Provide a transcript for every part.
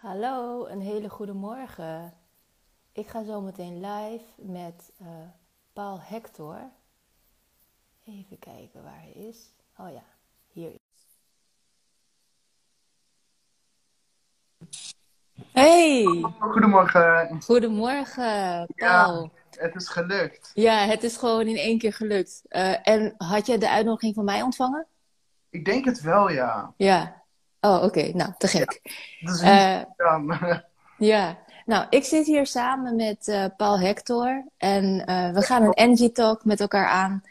Hallo, een hele goede morgen. Ik ga zo meteen live met uh, Paul Hector. Even kijken waar hij is. Oh ja, hier. Hey! Goedemorgen. Goedemorgen, Paul. Ja, het is gelukt. Ja, het is gewoon in één keer gelukt. Uh, en had je de uitnodiging van mij ontvangen? Ik denk het wel, ja. Ja, Oh, oké. Nou, te gek. Is uh, ja. Nou, ik zit hier samen met uh, Paul Hector. En uh, we gaan een Energy Talk met elkaar aan.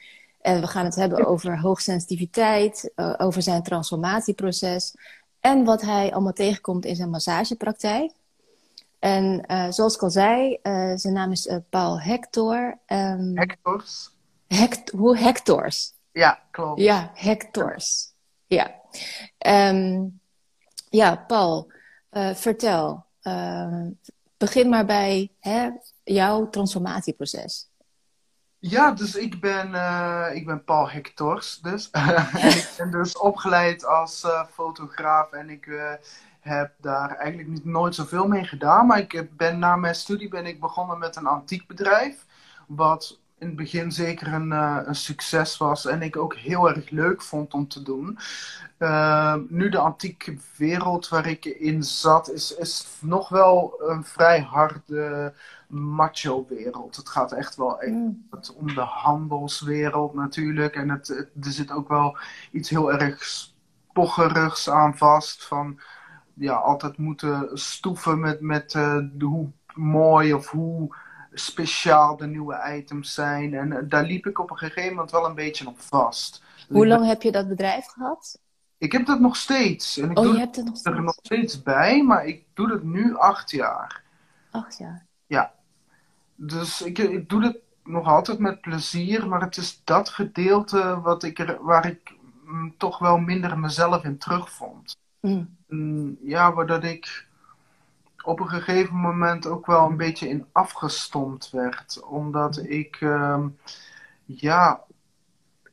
En we gaan het hebben over hoogsensitiviteit, over zijn transformatieproces. En wat hij allemaal tegenkomt in zijn massagepraktijk. En zoals ik al zei, zijn naam is Paul Hector. Um, Hectors? Hect hoe Hectors? Ja, klopt. Ja, Hectors. Ja. Um, ja, Paul, uh, vertel. Uh, begin maar bij hè, jouw transformatieproces. Ja, dus ik ben, uh, ik ben Paul Hectors dus. ik ben dus opgeleid als fotograaf en ik heb daar eigenlijk niet, nooit zoveel mee gedaan. Maar ik ben na mijn studie ben ik begonnen met een antiek bedrijf. Wat in het begin zeker een, een succes was en ik ook heel erg leuk vond om te doen. Uh, nu de antieke wereld waar ik in zat, is, is nog wel een vrij harde macho-wereld. Het gaat echt wel echt mm. om de handelswereld natuurlijk. En het, er zit ook wel iets heel erg pocherigs aan vast. Van ja, altijd moeten stoeven met, met uh, de, hoe mooi of hoe speciaal de nieuwe items zijn. En uh, daar liep ik op een gegeven moment wel een beetje op vast. Hoe lang heb je dat bedrijf gehad? Ik heb dat nog steeds. En ik oh, doe je hebt het nog steeds? er nog steeds bij, maar ik doe het nu acht jaar. Acht jaar? Ja. Dus ik, ik doe het nog altijd met plezier, maar het is dat gedeelte wat ik er, waar ik mm, toch wel minder mezelf in terugvond. Mm. Mm, ja, waardoor ik op een gegeven moment ook wel een beetje in afgestomd werd. Omdat ik, uh, ja,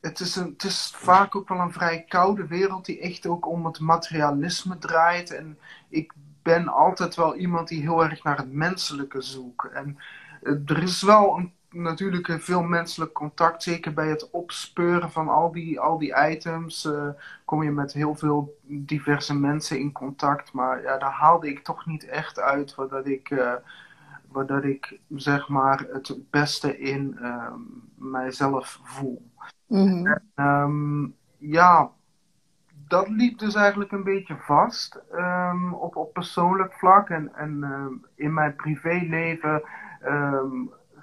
het is, een, het is vaak ook wel een vrij koude wereld die echt ook om het materialisme draait. En ik ben altijd wel iemand die heel erg naar het menselijke zoekt. En eh, er is wel een, natuurlijk veel menselijk contact, zeker bij het opspeuren van al die, al die items. Uh, kom je met heel veel diverse mensen in contact. Maar ja, daar haalde ik toch niet echt uit wat ik. Uh, waardoor ik zeg maar het beste in uh, mijzelf voel. Mm-hmm. En, um, ja, dat liep dus eigenlijk een beetje vast um, op, op persoonlijk vlak. En, en in mijn privéleven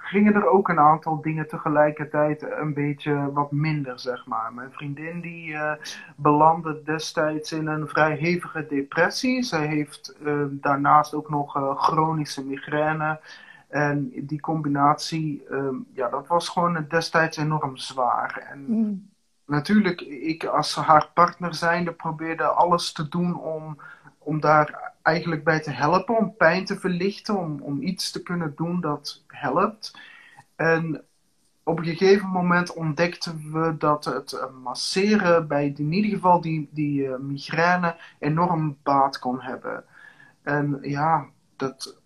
gingen er ook een aantal dingen tegelijkertijd een beetje wat minder, zeg maar. Mijn vriendin die uh, belandde destijds in een vrij hevige depressie. Zij heeft uh, daarnaast ook nog uh, chronische migraine. En die combinatie, um, ja, dat was gewoon destijds enorm zwaar. En mm. natuurlijk, ik als haar partner zijnde probeerde alles te doen om, om daar eigenlijk bij te helpen, om pijn te verlichten, om, om iets te kunnen doen dat helpt. En op een gegeven moment ontdekten we dat het masseren bij in ieder geval die, die uh, migraine enorm baat kon hebben. En ja, dat,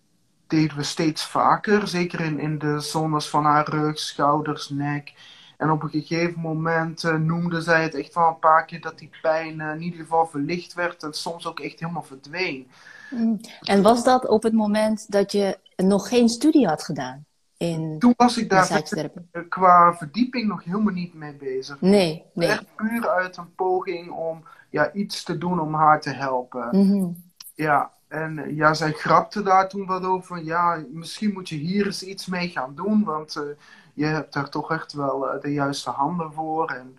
deden we steeds vaker. Zeker in, in de zones van haar rug, schouders, nek. En op een gegeven moment uh, noemde zij het echt wel een paar keer dat die pijn uh, in ieder geval verlicht werd en soms ook echt helemaal verdween. Mm. En was dat op het moment dat je nog geen studie had gedaan? In Toen was ik daar qua verdieping nog helemaal niet mee bezig. Nee, nee. Echt puur uit een poging om ja, iets te doen om haar te helpen. Mm -hmm. Ja, en eh, ja, zij grapte daar toen wat over. Ja, misschien moet je hier eens iets mee gaan doen. Want uh, je hebt daar toch echt wel uh, de juiste handen voor. En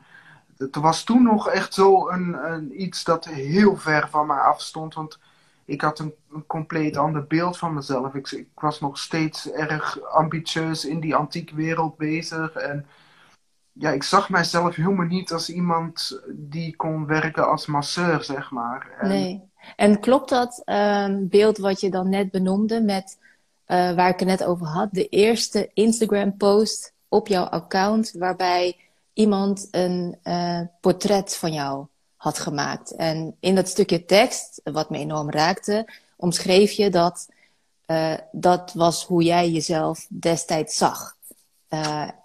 het was toen nog echt zo een, een, iets dat heel ver van mij afstond. Want ik had een, compleet ander beeld van mezelf. Ik, was nog steeds erg ambitieus in die antieke wereld bezig. En ja, ik zag mijzelf helemaal niet als iemand die kon werken als masseur, zeg maar. En, nee. En klopt dat um, beeld wat je dan net benoemde met uh, waar ik het net over had, de eerste Instagram post op jouw account waarbij iemand een uh, portret van jou had gemaakt. En in dat stukje tekst, wat me enorm raakte, omschreef je dat dat was hoe jij jezelf destijds zag.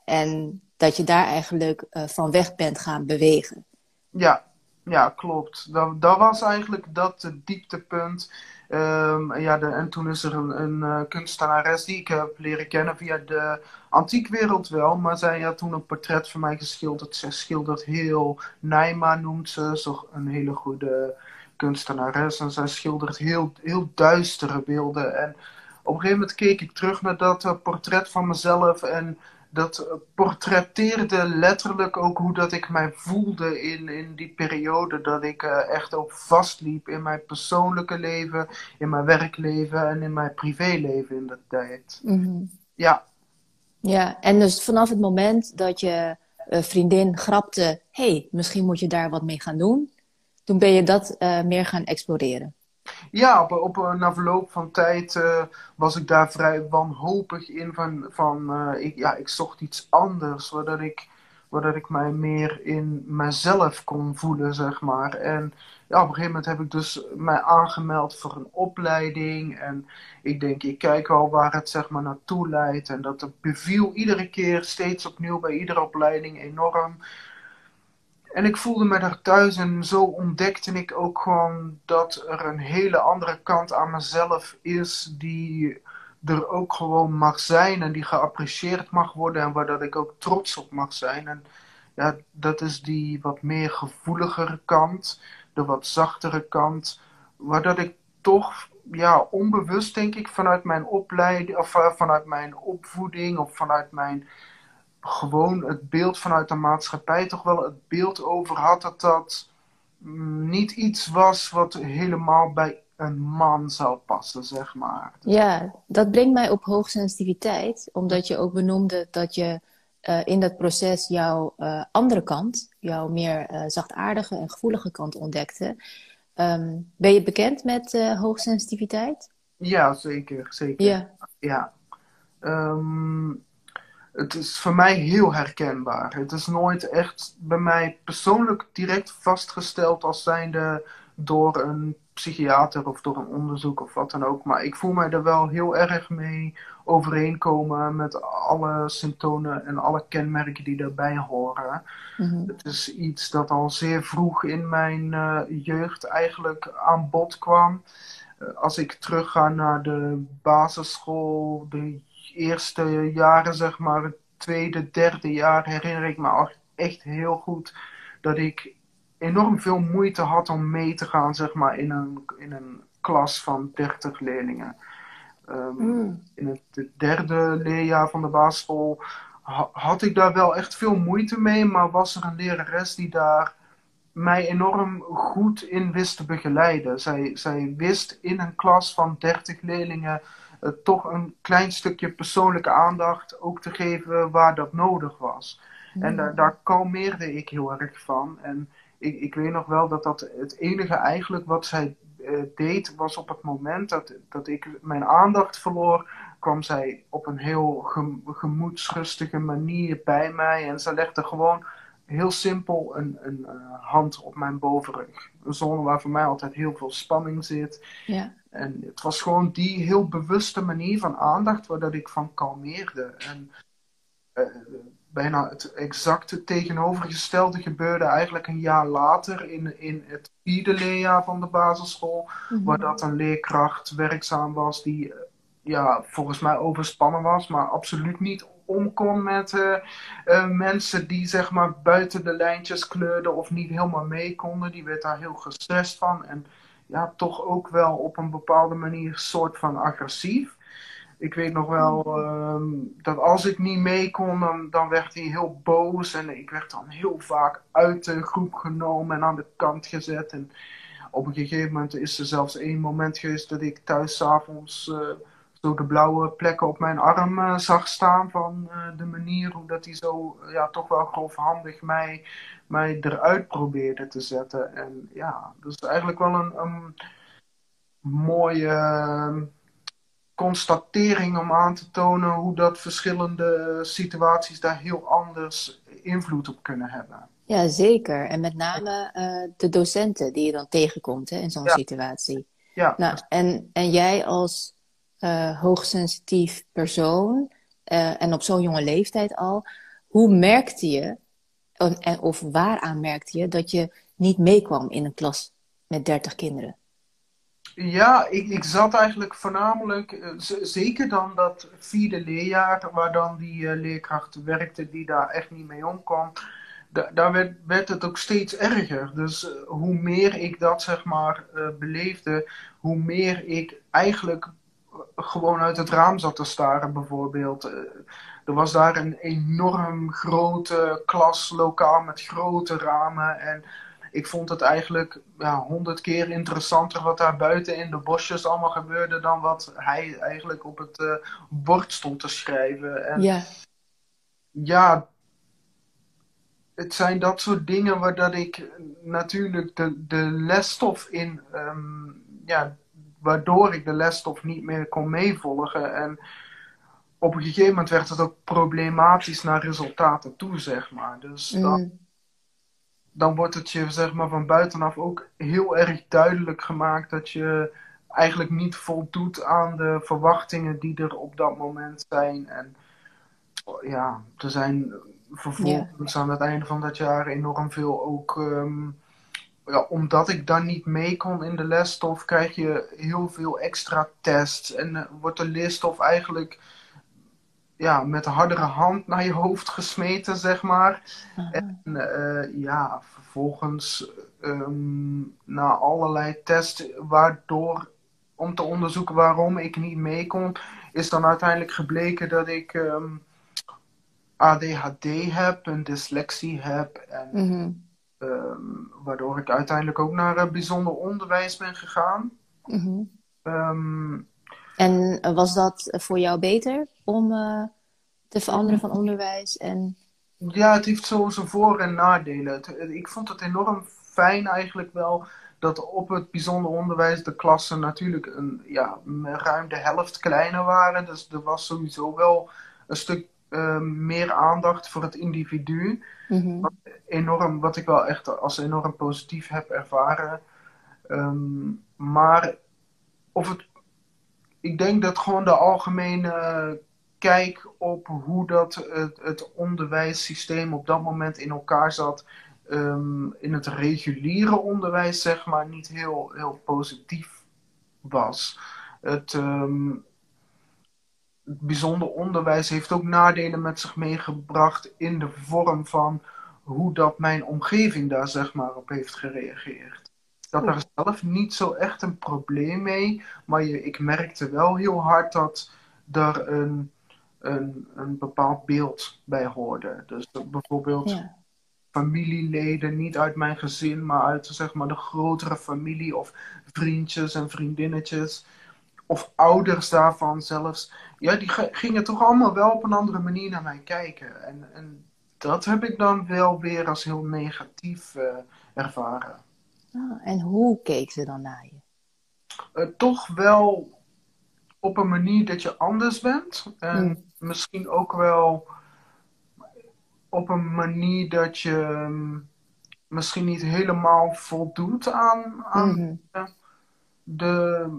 en dat je daar eigenlijk van weg bent gaan bewegen. Ja, ja klopt. Dat, dat was eigenlijk dat dieptepunt Um, ja, de, en toen is er een, een uh, kunstenares die ik heb leren kennen via de antiekwereld wel. Maar zij had toen een portret van mij geschilderd. Zij schildert heel, Naima noemt ze, zo een hele goede kunstenares. En zij schildert heel, heel duistere beelden. En op een gegeven moment keek ik terug naar dat uh, portret van mezelf en dat portretteerde letterlijk ook hoe dat ik mij voelde in, in die periode. Dat ik uh, echt ook vastliep in mijn persoonlijke leven, in mijn werkleven en in mijn privéleven in dat tijd. Mhm. Ja. Ja, en dus vanaf het moment dat je uh, vriendin grapte, hey, misschien moet je daar wat mee gaan doen. Toen ben je dat uh, meer gaan exploreren. Ja, op, op, na verloop van tijd uh, was ik daar vrij wanhopig in. Van, van uh, ik, ja, ik zocht iets anders, waardoor ik, waardoor ik mij meer in mezelf kon voelen, zeg maar. En ja, op een gegeven moment heb ik dus mij aangemeld voor een opleiding. En ik denk, ik kijk wel waar het zeg maar naartoe leidt. En dat beviel iedere keer, steeds opnieuw bij iedere opleiding enorm. En ik voelde me daar thuis en zo ontdekte ik ook gewoon dat er een hele andere kant aan mezelf is die er ook gewoon mag zijn en die geapprecieerd mag worden en waar dat ik ook trots op mag zijn. En ja, dat is die wat meer gevoeligere kant, de wat zachtere kant, waar dat ik toch ja, onbewust denk ik vanuit mijn opleiding of uh, vanuit mijn opvoeding of vanuit mijn gewoon het beeld vanuit de maatschappij toch wel het beeld over had dat dat niet iets was wat helemaal bij een man zou passen, zeg maar. Ja, dat brengt mij op hoogsensitiviteit, omdat je ook benoemde dat je uh, in dat proces jouw uh, andere kant, jouw meer uh, zachtaardige en gevoelige kant ontdekte. Um, ben je bekend met hoogsensitiviteit? Ja, zeker. zeker. Ja. ja. Um, het is voor mij heel herkenbaar. Het is nooit echt bij mij persoonlijk direct vastgesteld als zijnde door een psychiater of door een onderzoek of wat dan ook. Maar ik voel mij er wel heel erg mee overeenkomen met alle symptomen en alle kenmerken die daarbij horen. Mm-hmm. Het is iets dat al zeer vroeg in mijn uh, jeugd eigenlijk aan bod kwam. Uh, als ik terugga naar de basisschool, de eerste jaren, zeg maar, het tweede, derde jaar, herinner ik me echt heel goed dat ik enorm veel moeite had om mee te gaan, zeg maar, in een, in een klas van 30 leerlingen. Um, mm. In het derde leerjaar van de basisschool ha had ik daar wel echt veel moeite mee, maar was er een lerares die daar mij enorm goed in wist te begeleiden. Zij, zij wist in een klas van 30 leerlingen toch een klein stukje persoonlijke aandacht ook te geven waar dat nodig was. Mm. En daar, daar kalmeerde ik heel erg van. En ik, ik weet nog wel dat dat het enige eigenlijk wat zij uh, deed was op het moment dat, dat ik mijn aandacht verloor, kwam zij op een heel gem, gemoedsrustige manier bij mij. En ze legde gewoon heel simpel een, een uh, hand op mijn bovenrug. Een zone waar voor mij altijd heel veel spanning zit. Ja. En het was gewoon die heel bewuste manier van aandacht waar dat ik van kalmeerde. En uh, bijna het exacte tegenovergestelde gebeurde eigenlijk een jaar later in, in het vierde leerjaar van de basisschool. Mhm. Waar dat een leerkracht werkzaam was die ja, volgens mij overspannen was, maar absoluut niet om kon met uh, uh, mensen die zeg maar buiten de lijntjes kleurden of niet helemaal mee konden. Die werd daar heel gestrest van en ja, toch ook wel op een bepaalde manier soort van agressief. Ik weet nog wel um, dat als ik niet mee kon, dan, dan werd hij heel boos. En ik werd dan heel vaak uit de groep genomen en aan de kant gezet. En op een gegeven moment is er zelfs één moment geweest dat ik thuis s'avonds uh, zo de blauwe plekken op mijn arm uh, zag staan. Van uh, de manier hoe dat hij zo ja, toch wel grofhandig mij, mij eruit probeerde te zetten. En ja, dus eigenlijk wel een, een mooie constatering om aan te tonen hoe dat verschillende situaties daar heel anders invloed op kunnen hebben. Ja, zeker. En met name de docenten die je dan tegenkomt hè, in zo'n ja. situatie. Ja. Nou, en, en jij als uh, hoogsensitief persoon uh, en op zo'n jonge leeftijd al, hoe merkte je, of, of waaraan merkte je dat je niet meekwam in een klas met 30 kinderen? Ja, ik, ik zat eigenlijk voornamelijk, uh, zeker dan dat vierde leerjaar, waar dan die leerkracht werkte die daar echt niet mee omkwam, da daar werd, werd het ook steeds erger. Dus hoe meer ik dat zeg maar beleefde, hoe meer ik eigenlijk gewoon uit het raam zat te staren bijvoorbeeld. er was daar een enorm grote klaslokaal met grote ramen en ik vond het eigenlijk honderd ja, keer interessanter wat daar buiten in de bosjes allemaal gebeurde dan wat hij eigenlijk op het uh, bord stond te schrijven. En ja. ja, het zijn dat soort dingen waar dat ik natuurlijk de, de lesstof in, um, ja, waardoor ik de lesstof niet meer kon meevolgen. En op een gegeven moment werd het ook problematisch naar resultaten toe, zeg maar. Dus Mm. dan dan wordt het je zeg maar, van buitenaf ook heel erg duidelijk gemaakt dat je eigenlijk niet voldoet aan de verwachtingen die er op dat moment zijn. En ja, er zijn vervolgens aan het einde van dat jaar enorm veel ook. Um, ja, omdat ik dan niet mee kon in de lesstof, krijg je heel veel extra tests. En uh, wordt de leerstof eigenlijk ja, met hardere hand naar je hoofd gesmeten, zeg maar. En uh, ja, vervolgens um, na allerlei tests, waardoor om te onderzoeken waarom ik niet mee kon, is dan uiteindelijk gebleken dat ik um, ADHD heb, een dyslexie heb. En, -hmm. Um, waardoor ik uiteindelijk ook naar uh, bijzonder onderwijs ben gegaan. Mm -hmm. um, en was dat voor jou beter om uh, te veranderen van onderwijs? En... Ja, het heeft zo zijn voor- en nadelen. Het, ik vond het enorm fijn eigenlijk wel dat op het bijzonder onderwijs de klassen natuurlijk een, ja, ruim de helft kleiner waren. Dus er was sowieso wel een stuk uh, meer aandacht voor het individu. Mm -hmm. wat, enorm, wat ik wel echt als enorm positief heb ervaren. Um, maar of het ik denk dat gewoon de algemene kijk op hoe dat het, het onderwijssysteem op dat moment in elkaar zat, um, in het reguliere onderwijs, zeg maar, niet heel, heel positief was. Het, um, het bijzonder onderwijs heeft ook nadelen met zich meegebracht in de vorm van hoe dat mijn omgeving daar, zeg maar, op heeft gereageerd dat er zelf niet zo echt een probleem mee. Maar je, ik merkte wel heel hard dat er een, een, een bepaald beeld bij hoorde. Dus bijvoorbeeld ja. familieleden, niet uit mijn gezin, maar uit zeg maar, de grotere familie of vriendjes en vriendinnetjes. Of ouders daarvan zelfs. Ja, die gingen toch allemaal wel op een andere manier naar mij kijken. En, en dat heb ik dan wel weer als heel negatief uh, ervaren. Ah, en hoe keek ze dan naar je? Uh, toch wel op een manier dat je anders bent. En Mm. misschien ook wel op een manier dat je um, misschien niet helemaal voldoet aan, aan de, de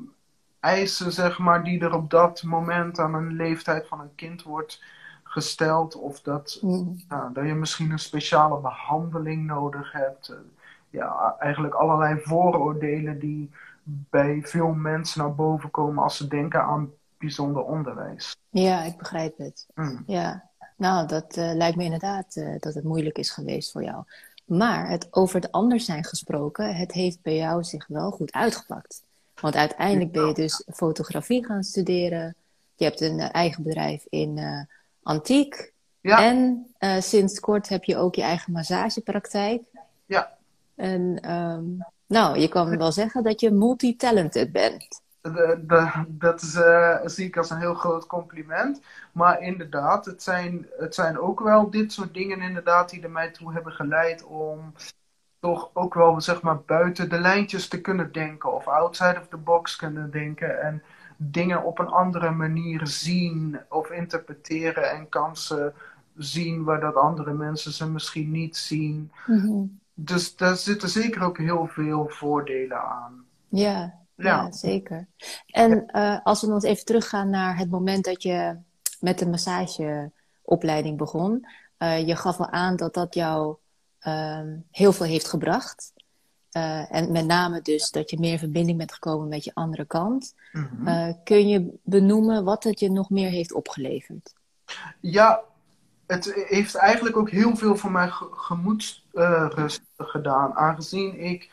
eisen, zeg maar, die er op dat moment aan een leeftijd van een kind wordt gesteld. Of dat, Mm. nou, dat je misschien een speciale behandeling nodig hebt. Uh, ja, eigenlijk allerlei vooroordelen die bij veel mensen naar boven komen als ze denken aan bijzonder onderwijs. Ja, ik begrijp het. Mm. Ja, nou, dat uh, lijkt me inderdaad uh, dat het moeilijk is geweest voor jou. Maar het over het anders zijn gesproken, het heeft bij jou zich wel goed uitgepakt. Want uiteindelijk ben je dus fotografie gaan studeren. Je hebt een uh, eigen bedrijf in uh, Antiek. Ja. En uh, sinds kort heb je ook je eigen massagepraktijk. Ja. En um, nou, je kan wel zeggen dat je multitalented bent. De, de, dat is, uh, zie ik als een heel groot compliment. Maar inderdaad, het zijn, het zijn ook wel dit soort dingen inderdaad die er mij toe hebben geleid om toch ook wel zeg maar buiten de lijntjes te kunnen denken of outside of the box kunnen denken en dingen op een andere manier zien of interpreteren en kansen zien waar dat andere mensen ze misschien niet zien. Mm -hmm. Dus daar zitten zeker ook heel veel voordelen aan. Ja, ja. zeker. En uh, als we nog even teruggaan naar het moment dat je met de massageopleiding begon. Uh, je gaf al aan dat dat jou uh, heel veel heeft gebracht. Uh, en met name dus dat je meer in verbinding bent gekomen met je andere kant. Mm -hmm. kun je benoemen wat het je nog meer heeft opgeleverd? Ja, het heeft eigenlijk ook heel veel voor mijn gemoedsrust gedaan. Aangezien ik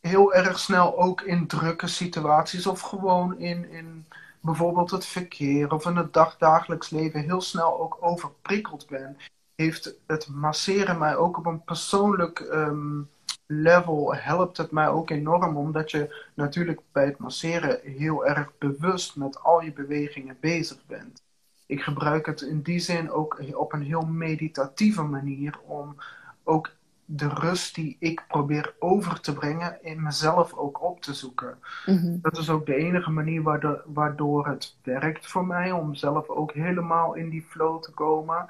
heel erg snel ook in drukke situaties of gewoon in, in bijvoorbeeld het verkeer of in het dagdagelijks leven heel snel ook overprikkeld ben, heeft het masseren mij ook op een persoonlijk um, level helpt het mij ook enorm, omdat je natuurlijk bij het masseren heel erg bewust met al je bewegingen bezig bent. Ik gebruik het in die zin ook op een heel meditatieve manier om ook de rust die ik probeer over te brengen in mezelf ook op te zoeken. Mm-hmm. Dat is ook de enige manier waardoor, waardoor het werkt voor mij, om zelf ook helemaal in die flow te komen.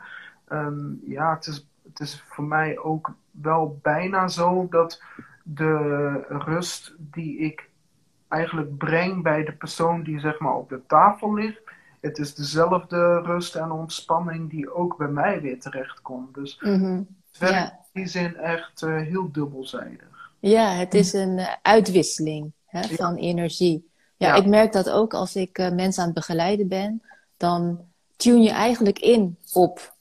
Um, ja, het is, het is voor mij ook wel bijna zo dat de rust die ik eigenlijk breng bij de persoon die zeg maar op de tafel ligt, het is dezelfde rust en ontspanning die ook bij mij weer terechtkomt. Dus mm-hmm. het werkt yeah. in die zin echt uh, heel dubbelzijdig. Ja, het is een uh, uitwisseling hè, ja. van energie. Ja, ja, ik merk dat ook als ik uh, mensen aan het begeleiden ben. Dan tune je eigenlijk in op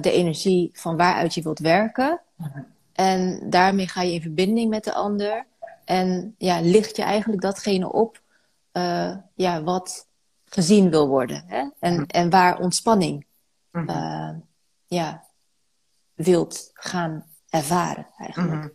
de energie van waaruit je wilt werken. Mm-hmm. En daarmee ga je in verbinding met de ander. En ja, licht je eigenlijk datgene op ja, wat gezien wil worden. Hè? En, Mhm. en waar ontspanning Mhm. uh, ja, wilt gaan ervaren eigenlijk. Mhm.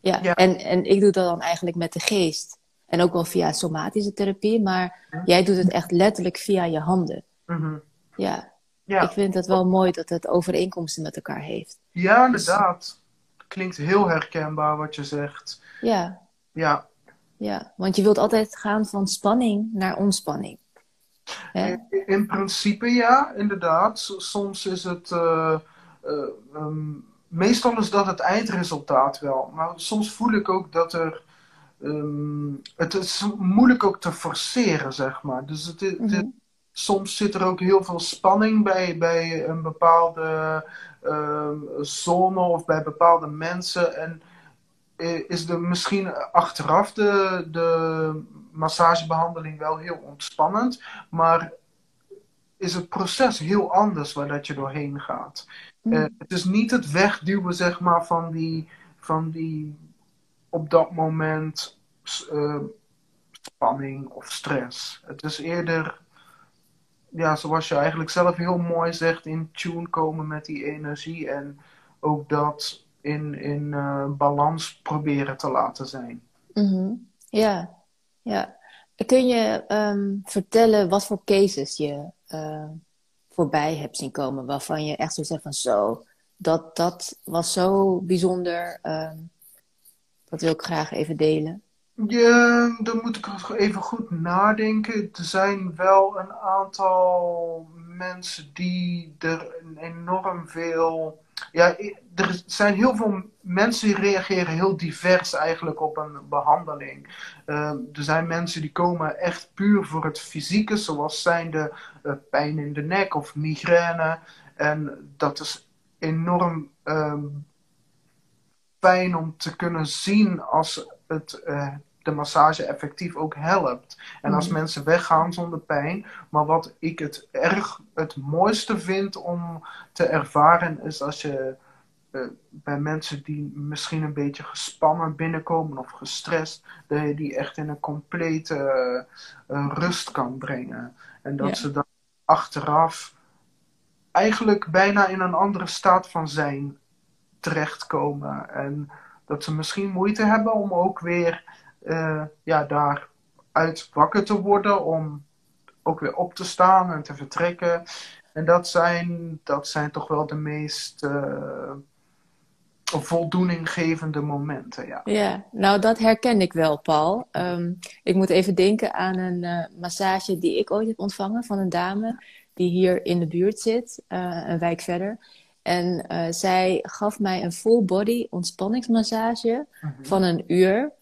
Ja, Ja. En, en ik doe dat dan eigenlijk met de geest. En ook wel via somatische therapie. Maar jij doet het echt letterlijk via je handen. Mhm. Ja, Ja. ik vind het wel mooi dat het overeenkomsten met elkaar heeft. ja, inderdaad. Klinkt heel herkenbaar wat je zegt. Ja, Ja, ja. Want je wilt altijd gaan van spanning naar ontspanning. In, in principe ja, inderdaad. Soms is het. eh, eh, ehm, meestal is dat het eindresultaat wel. Maar soms voel ik ook dat er. ehm, het is moeilijk ook te forceren, zeg maar. Dus het, het Mhm. Soms zit er ook heel veel spanning bij, bij een bepaalde ehm, zone of bij bepaalde mensen. En eh, is er misschien achteraf de, de massagebehandeling wel heel ontspannend, maar is het proces heel anders waar dat je doorheen gaat. Mhm. Eh, het is niet het wegduwen zeg maar, van, die, van die op dat moment eh, spanning of stress. Het is eerder, ja, zoals je eigenlijk zelf heel mooi zegt, in tune komen met die energie en ook dat in, in eh, balans proberen te laten zijn. Mhm. Ja, ja. Kun je ehm, vertellen wat voor cases je eh, voorbij hebt zien komen, waarvan je echt zo zegt van zo, dat, dat was zo bijzonder, ehm, dat wil ik graag even delen. Ja, dan moet ik even goed nadenken. Er zijn wel een aantal mensen die er enorm veel. Ja, er zijn heel veel mensen die reageren heel divers eigenlijk op een behandeling. Eh, er zijn mensen die komen echt puur voor het fysieke, zoals zijnde eh, pijn in de nek of migraine. En dat is enorm ehm, fijn om te kunnen zien als het eh, de massage effectief ook helpt. En als Mhm. mensen weggaan zonder pijn. Maar wat ik het erg het mooiste vind om te ervaren is als je eh, bij mensen die misschien een beetje gespannen binnenkomen of gestrest, dat je die echt in een complete eh, rust kan brengen. En dat ze dan achteraf eigenlijk bijna in een andere staat van zijn terechtkomen. En dat ze misschien moeite hebben om ook weer eh, ja, daaruit wakker te worden, om ook weer op te staan en te vertrekken. En dat zijn, dat zijn toch wel de meest eh voldoeninggevende momenten. Ja. Ja, nou dat herken ik wel, Paul. Ehm, ik moet even denken aan een eh, massage die ik ooit heb ontvangen van een dame die hier in de buurt zit, een wijk verder. En eh, zij gaf mij een full body ontspanningsmassage Mhm. van een uur.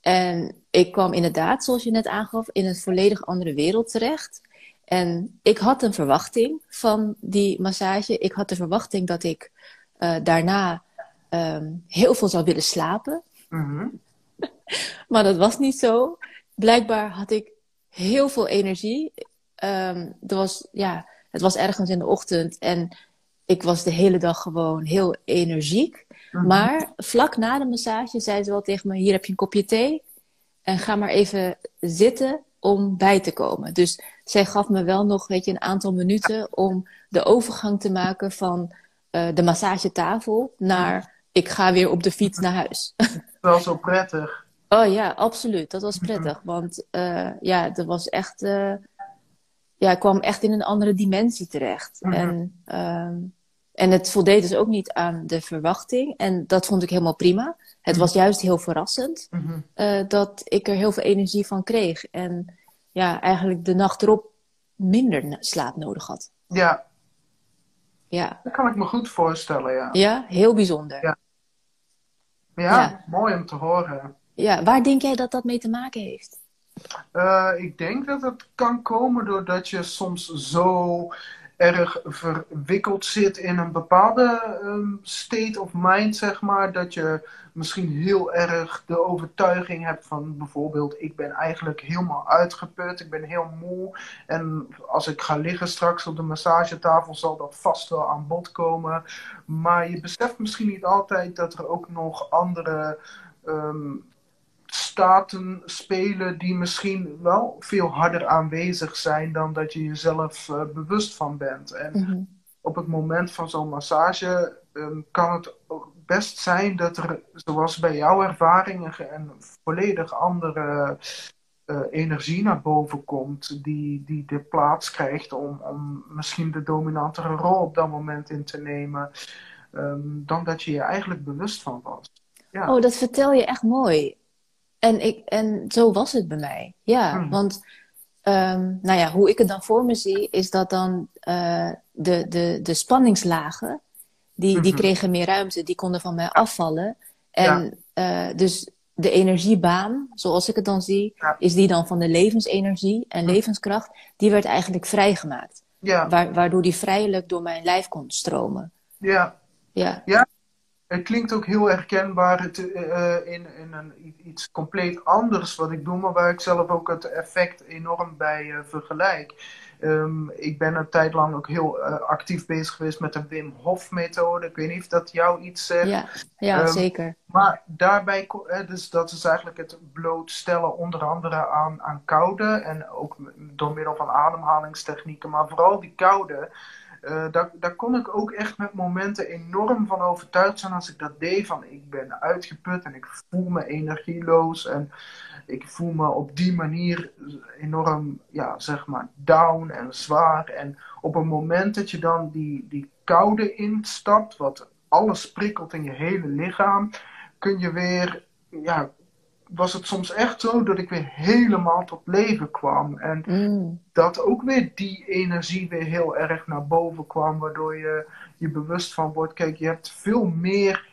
En ik kwam inderdaad, zoals je net aangaf, in een volledig andere wereld terecht. En ik had een verwachting van die massage. Ik had de verwachting dat ik uh, daarna um, heel veel zou willen slapen. Mm maar dat was niet zo. Blijkbaar had ik heel veel energie. Um, er was, ja, het was ergens in de ochtend en ik was de hele dag gewoon heel energiek. Mhm. Maar vlak na de massage zei ze wel tegen me: Hier heb je een kopje thee. En ga maar even zitten om bij te komen. Dus zij gaf me wel nog weet je, een aantal minuten om de overgang te maken van uh, de massagetafel naar ik ga weer op de fiets naar huis. Wel zo prettig. Oh ja, absoluut. Dat was prettig. Want uh, ja, dat was echt. Uh, ja, ik kwam echt in een andere dimensie terecht. Mm -hmm. En ehm, en het voldeed dus ook niet aan de verwachting. En dat vond ik helemaal prima. Het was juist heel verrassend mm-hmm. uh, dat ik er heel veel energie van kreeg. En ja, eigenlijk de nacht erop minder slaap nodig had. Ja. Ja. Dat kan ik me goed voorstellen, ja. Ja, heel bijzonder. Ja, ja, ja. mooi om te horen. Ja, waar denk jij dat dat mee te maken heeft? Uh, ik denk dat het kan komen doordat je soms zo erg verwikkeld zit in een bepaalde um, state of mind, zeg maar. Dat je misschien heel erg de overtuiging hebt van bijvoorbeeld, ik ben eigenlijk helemaal uitgeput, ik ben heel moe. En als ik ga liggen straks op de massagetafel, zal dat vast wel aan bod komen. Maar je beseft misschien niet altijd dat er ook nog andere. Um, staten spelen die misschien wel veel harder aanwezig zijn dan dat je jezelf uh, bewust van bent. En mm-hmm. op het moment van zo'n massage um, kan het best zijn dat er, zoals bij jouw ervaringen, een volledig andere uh, energie naar boven komt, die, die de plaats krijgt om, om misschien de dominantere rol op dat moment in te nemen, um, dan dat je je eigenlijk bewust van was. Ja. Oh, dat vertel je echt mooi. En, ik, en zo was het bij mij. Ja, Hmm. want um, nou ja, hoe ik het dan voor me zie, is dat dan uh, de, de, de spanningslagen, die, die Mhm. kregen meer ruimte, die konden van mij afvallen. En uh, dus de energiebaan, zoals ik het dan zie, Ja. is die dan van de levensenergie en Mhm. levenskracht, die werd eigenlijk vrijgemaakt. Ja, Wa- waardoor die vrijelijk door mijn lijf kon stromen. ja. Ja. Het klinkt ook heel herkenbaar het, eh, in, in een, iets compleet anders wat ik doe, maar waar ik zelf ook het effect enorm bij eh, vergelijk. Ehm, ik ben een tijd lang ook heel eh, actief bezig geweest met de Wim Hof methode. Ik weet niet of dat jou iets zegt. Ja, ja Ehm, zeker. Maar daarbij, dus dat is eigenlijk het blootstellen onder andere aan, aan koude en ook door middel van ademhalingstechnieken, maar vooral die koude. Eh, daar, daar kon ik ook echt met momenten enorm van overtuigd zijn als ik dat deed. Van ik ben uitgeput en ik voel me energieloos en ik voel me op die manier enorm, ja, zeg maar, down en zwaar. En op een moment dat je dan die, die koude instapt, wat alles prikkelt in je hele lichaam, kun je weer, ja, was het soms echt zo dat ik weer helemaal tot leven kwam. En Mm. dat ook weer die energie weer heel erg naar boven kwam, waardoor je je bewust van wordt, kijk, je hebt veel meer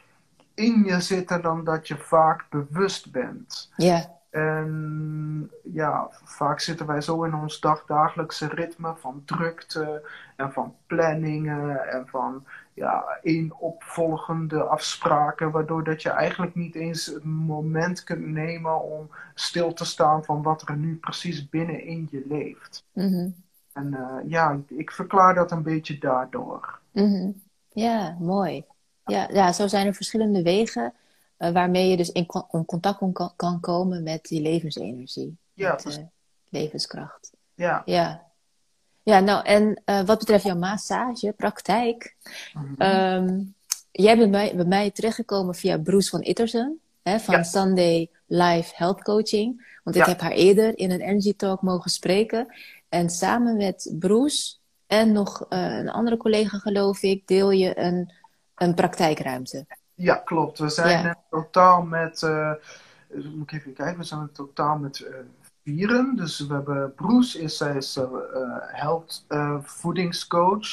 in je zitten dan dat je vaak bewust bent. Ja. En ja, vaak zitten wij zo in ons dag, dagelijkse ritme van drukte en van planningen en van ja, opvolgende afspraken, waardoor dat je eigenlijk niet eens het moment kunt nemen om stil te staan van wat er nu precies binnenin je leeft. Mhm. En uh, ja, ik verklaar dat een beetje daardoor. Mhm. Ja, mooi. Ja, ja, zo zijn er verschillende wegen uh, waarmee je dus in con contact kan, kan, komen met die levensenergie. Ja, met uh, levenskracht. Ja. Ja. Ja, nou en uh, wat betreft jouw massage, praktijk. Mhm. Mm -hmm. um, jij bent bij, bij mij terechtgekomen via Bruce van Ittersen. Hè, van Ja. Sunday Life Health Coaching. Want ik Ja. heb haar eerder in een Energy Talk mogen spreken. En samen met Bruce en nog uh, een andere collega, geloof ik, deel je een, een praktijkruimte. Ja, klopt. We zijn Ja. in totaal met, uh, moet ik even kijken, we zijn in totaal met Dus we hebben Bruce, is, zij is uh, health voedingscoach.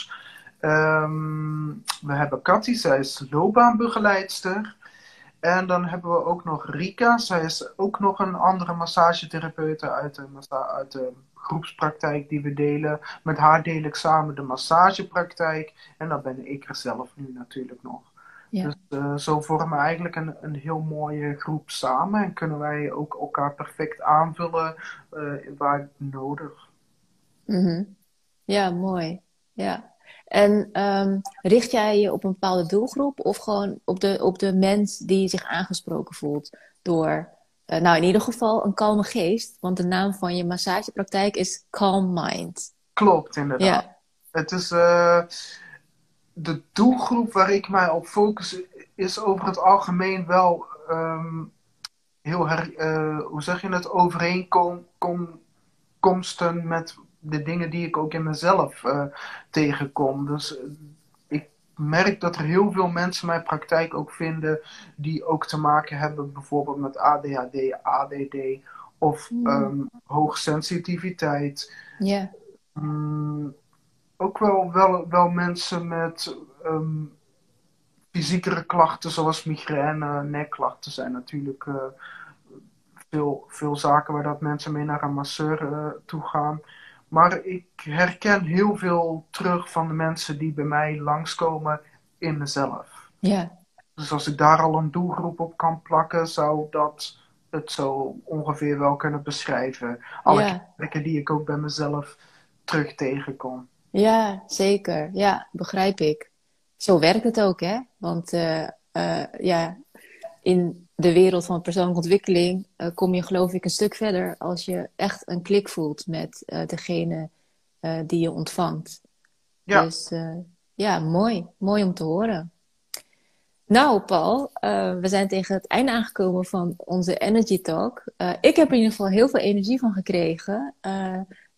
Um, we hebben Cathy, zij is loopbaanbegeleidster. En dan hebben we ook nog Rika. Zij is ook nog een andere massagetherapeute uit de, uit de groepspraktijk die we delen. Met haar deel ik samen de massagepraktijk. En dan ben ik er zelf nu natuurlijk nog. Ja. Dus uh, zo vormen we eigenlijk een, een heel mooie groep samen. En kunnen wij ook elkaar perfect aanvullen uh, waar nodig. Mm Ja, mooi. Ja. En um, richt jij je op een bepaalde doelgroep of gewoon op de, op de mens die zich aangesproken voelt door, uh, nou in ieder geval een kalme geest, want de naam van je massagepraktijk is Calm Mind. Klopt, inderdaad. Ja. Het is de doelgroep waar ik mij op focus, is over het algemeen wel um, heel, her, uh, hoe zeg je het, overeenkomsten met de dingen die ik ook in mezelf uh, tegenkom. Dus uh, ik merk dat er heel veel mensen mijn praktijk ook vinden die ook te maken hebben bijvoorbeeld met ADHD, ADD of mm. um, hoogsensitiviteit. Ja. Mm, ook wel, wel, wel mensen met um, fysiekere klachten zoals migraine, nekklachten zijn natuurlijk uh, veel, veel zaken waar dat mensen mee naar een masseur toe gaan. Maar ik herken heel veel terug van de mensen die bij mij langskomen in mezelf. Ja. Dus als ik daar al een doelgroep op kan plakken, zou dat het zo ongeveer wel kunnen beschrijven. Alle ja. die ik ook bij mezelf terug tegenkom. Ja, zeker. Ja, begrijp ik. Zo werkt het ook, hè? Want uh, uh, ja, in de wereld van persoonlijke ontwikkeling uh, kom je geloof ik een stuk verder als je echt een klik voelt met uh, degene uh, die je ontvangt. Ja. Dus ja, mooi. Mooi om te horen. Nou, Paul, we zijn tegen het einde aangekomen van onze Energy Talk. ik heb er in ieder geval heel veel energie van gekregen.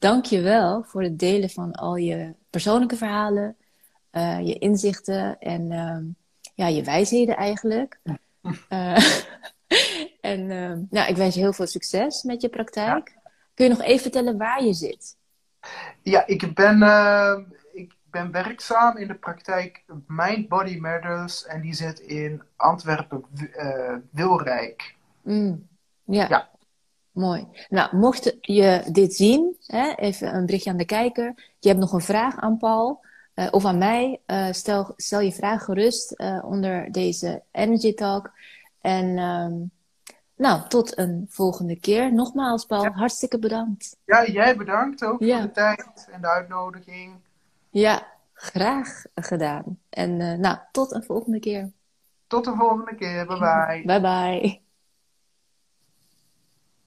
Dank je wel voor het delen van al je persoonlijke verhalen, je inzichten en ja, je wijsheden eigenlijk. Uh, en uh, nou, ik wens je heel veel succes met je praktijk. Kun je nog even vertellen waar je zit? Ja, ik ben, uh, ik ben werkzaam in de praktijk Mind Body Matters en die zit in Antwerpen, Wilrijk. Mm, ja. ja. Mooi. Nou, mocht je dit zien, hè, even een berichtje aan de kijker. Je hebt nog een vraag aan Paul. Uh, of aan mij. Uh, stel, stel je vraag gerust uh, onder deze Energy Talk. En um, nou, tot een volgende keer. Nogmaals, Paul, ja. hartstikke bedankt. Ja, jij bedankt ook ja. voor de tijd en de uitnodiging. Ja, graag gedaan. En nou, tot een volgende keer. Tot de volgende keer. Bye bye. Bye bye.